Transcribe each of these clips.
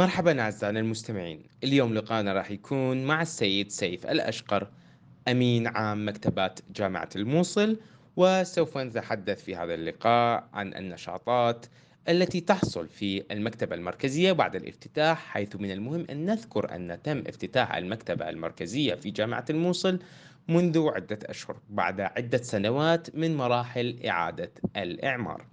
مرحبا أعزائنا المستمعين. اليوم لقاءنا راح يكون مع السيد سيف الأشقر أمين عام مكتبات جامعة الموصل وسوف نتحدث في هذا اللقاء عن النشاطات التي تحصل في المكتبة المركزية بعد الافتتاح حيث من المهم أن نذكر أن تم افتتاح المكتبة المركزية في جامعة الموصل منذ عدة أشهر بعد عدة سنوات من مراحل إعادة الإعمار.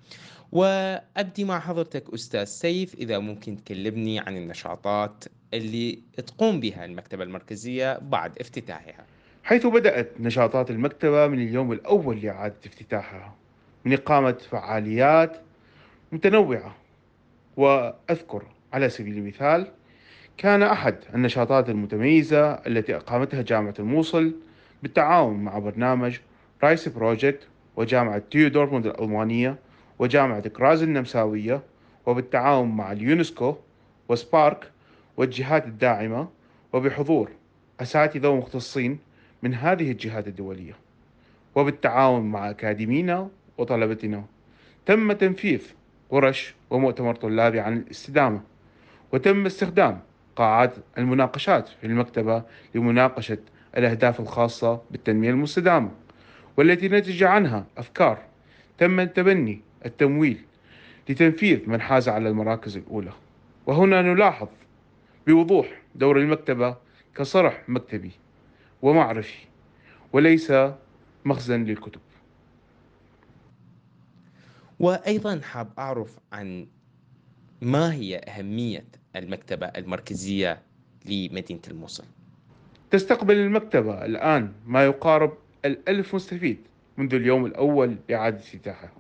وأبدي مع حضرتك أستاذ سيف إذا ممكن تكلمني عن النشاطات اللي تقوم بها المكتبة المركزية بعد افتتاحها. حيث بدأت نشاطات المكتبة من اليوم الأول لإعادة افتتاحها. من إقامة فعاليات متنوعة. وأذكر على سبيل المثال كان أحد النشاطات المتميزة التي أقامتها جامعة الموصل بالتعاون مع برنامج رايس project وجامعة TU Dortmund الألمانية وجامعة كراز النمساوية وبالتعاون مع اليونسكو وسبارك والجهات الداعمة وبحضور أساتذة ومختصين من هذه الجهات الدولية. وبالتعاون مع أكاديمينا وطلبتنا تم تنفيذ ورش ومؤتمر طلابي عن الاستدامة. وتم استخدام قاعات المناقشات في المكتبة لمناقشة الأهداف الخاصة بالتنمية المستدامة والتي نتج عنها أفكار تم تبني التمويل لتنفيذ من حاز على المراكز الأولى. وهنا نلاحظ بوضوح دور المكتبة كصرح مكتبي ومعرفي وليس مخزن للكتب. وأيضا حاب أعرف عن ما هي أهمية المكتبة المركزية لمدينة الموصل؟ تستقبل المكتبة الآن ما يقارب الألف مستفيد منذ اليوم الأول لإعادة افتتاحها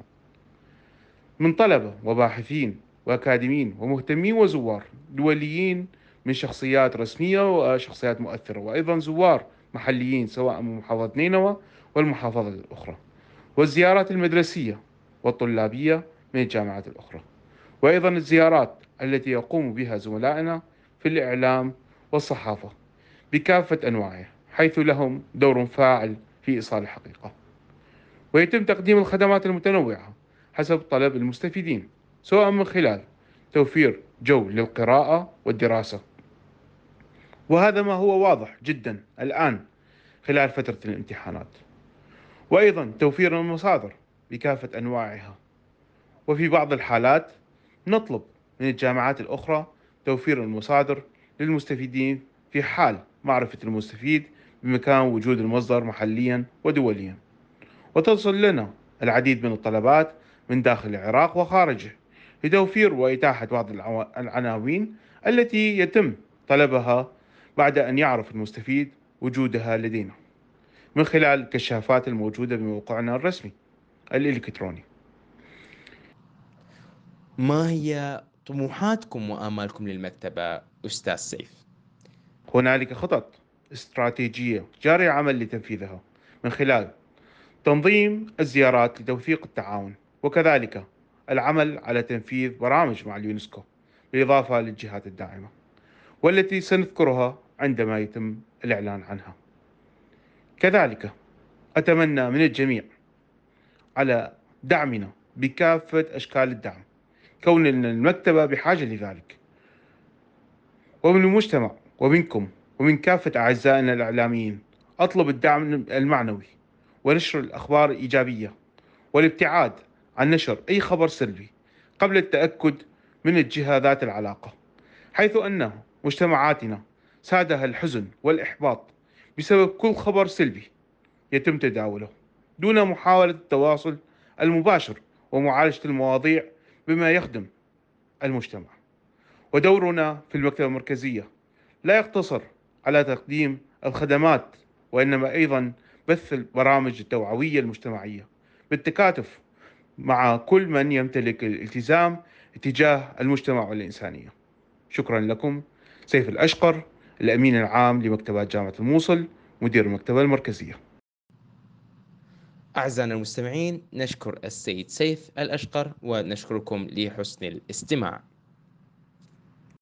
من طلبة وباحثين وأكاديميين ومهتمين وزوار دوليين من شخصيات رسمية وشخصيات مؤثرة وأيضا زوار محليين سواء من محافظة نينوى والمحافظات الأخرى والزيارات المدرسية والطلابية من الجامعات الأخرى وأيضا الزيارات التي يقوم بها زملائنا في الإعلام والصحافة بكافة أنواعها حيث لهم دور فاعل في إيصال الحقيقة. ويتم تقديم الخدمات المتنوعة حسب طلب المستفيدين سواء من خلال توفير جو للقراءة والدراسة. وهذا ما هو واضح جدا الآن خلال فترة الامتحانات. وأيضا توفير المصادر بكافة أنواعها. وفي بعض الحالات نطلب من الجامعات الأخرى توفير المصادر للمستفيدين في حال معرفة المستفيد بمكان وجود المصدر محليا ودوليا. وتصل لنا العديد من الطلبات من داخل العراق وخارجه لتوفير وإتاحة بعض العناوين التي يتم طلبها بعد أن يعرف المستفيد وجودها لدينا من خلال الكشافات الموجودة بموقعنا الرسمي الإلكتروني ما هي طموحاتكم وآمالكم للمكتبة أستاذ سيف؟ هنالك خطط استراتيجية جاري عمل لتنفيذها من خلال تنظيم الزيارات لتوثيق التعاون وكذلك العمل على تنفيذ برامج مع اليونسكو بالإضافة للجهات الداعمة والتي سنذكرها عندما يتم الإعلان عنها. كذلك أتمنى من الجميع على دعمنا بكافة أشكال الدعم كون المكتبة بحاجة لذلك. ومن المجتمع ومنكم ومن كافة أعزائنا الإعلاميين أطلب الدعم المعنوي ونشر الأخبار الإيجابية والابتعاد عن نشر أي خبر سلبي قبل التأكد من الجهة ذات العلاقة حيث أن مجتمعاتنا سادها الحزن والإحباط بسبب كل خبر سلبي يتم تداوله دون محاولة التواصل المباشر ومعالجة المواضيع بما يخدم المجتمع. ودورنا في المكتبة المركزية لا يقتصر على تقديم الخدمات وإنما أيضا بث البرامج التوعوية المجتمعية بالتكاتف مع كل من يمتلك الالتزام اتجاه المجتمع والإنسانية. شكرا لكم. سيف الأشقر الأمين العام لمكتبات جامعة الموصل مدير المكتبة المركزية. أعزائنا المستمعين نشكر السيد سيف الأشقر ونشكركم لحسن الاستماع.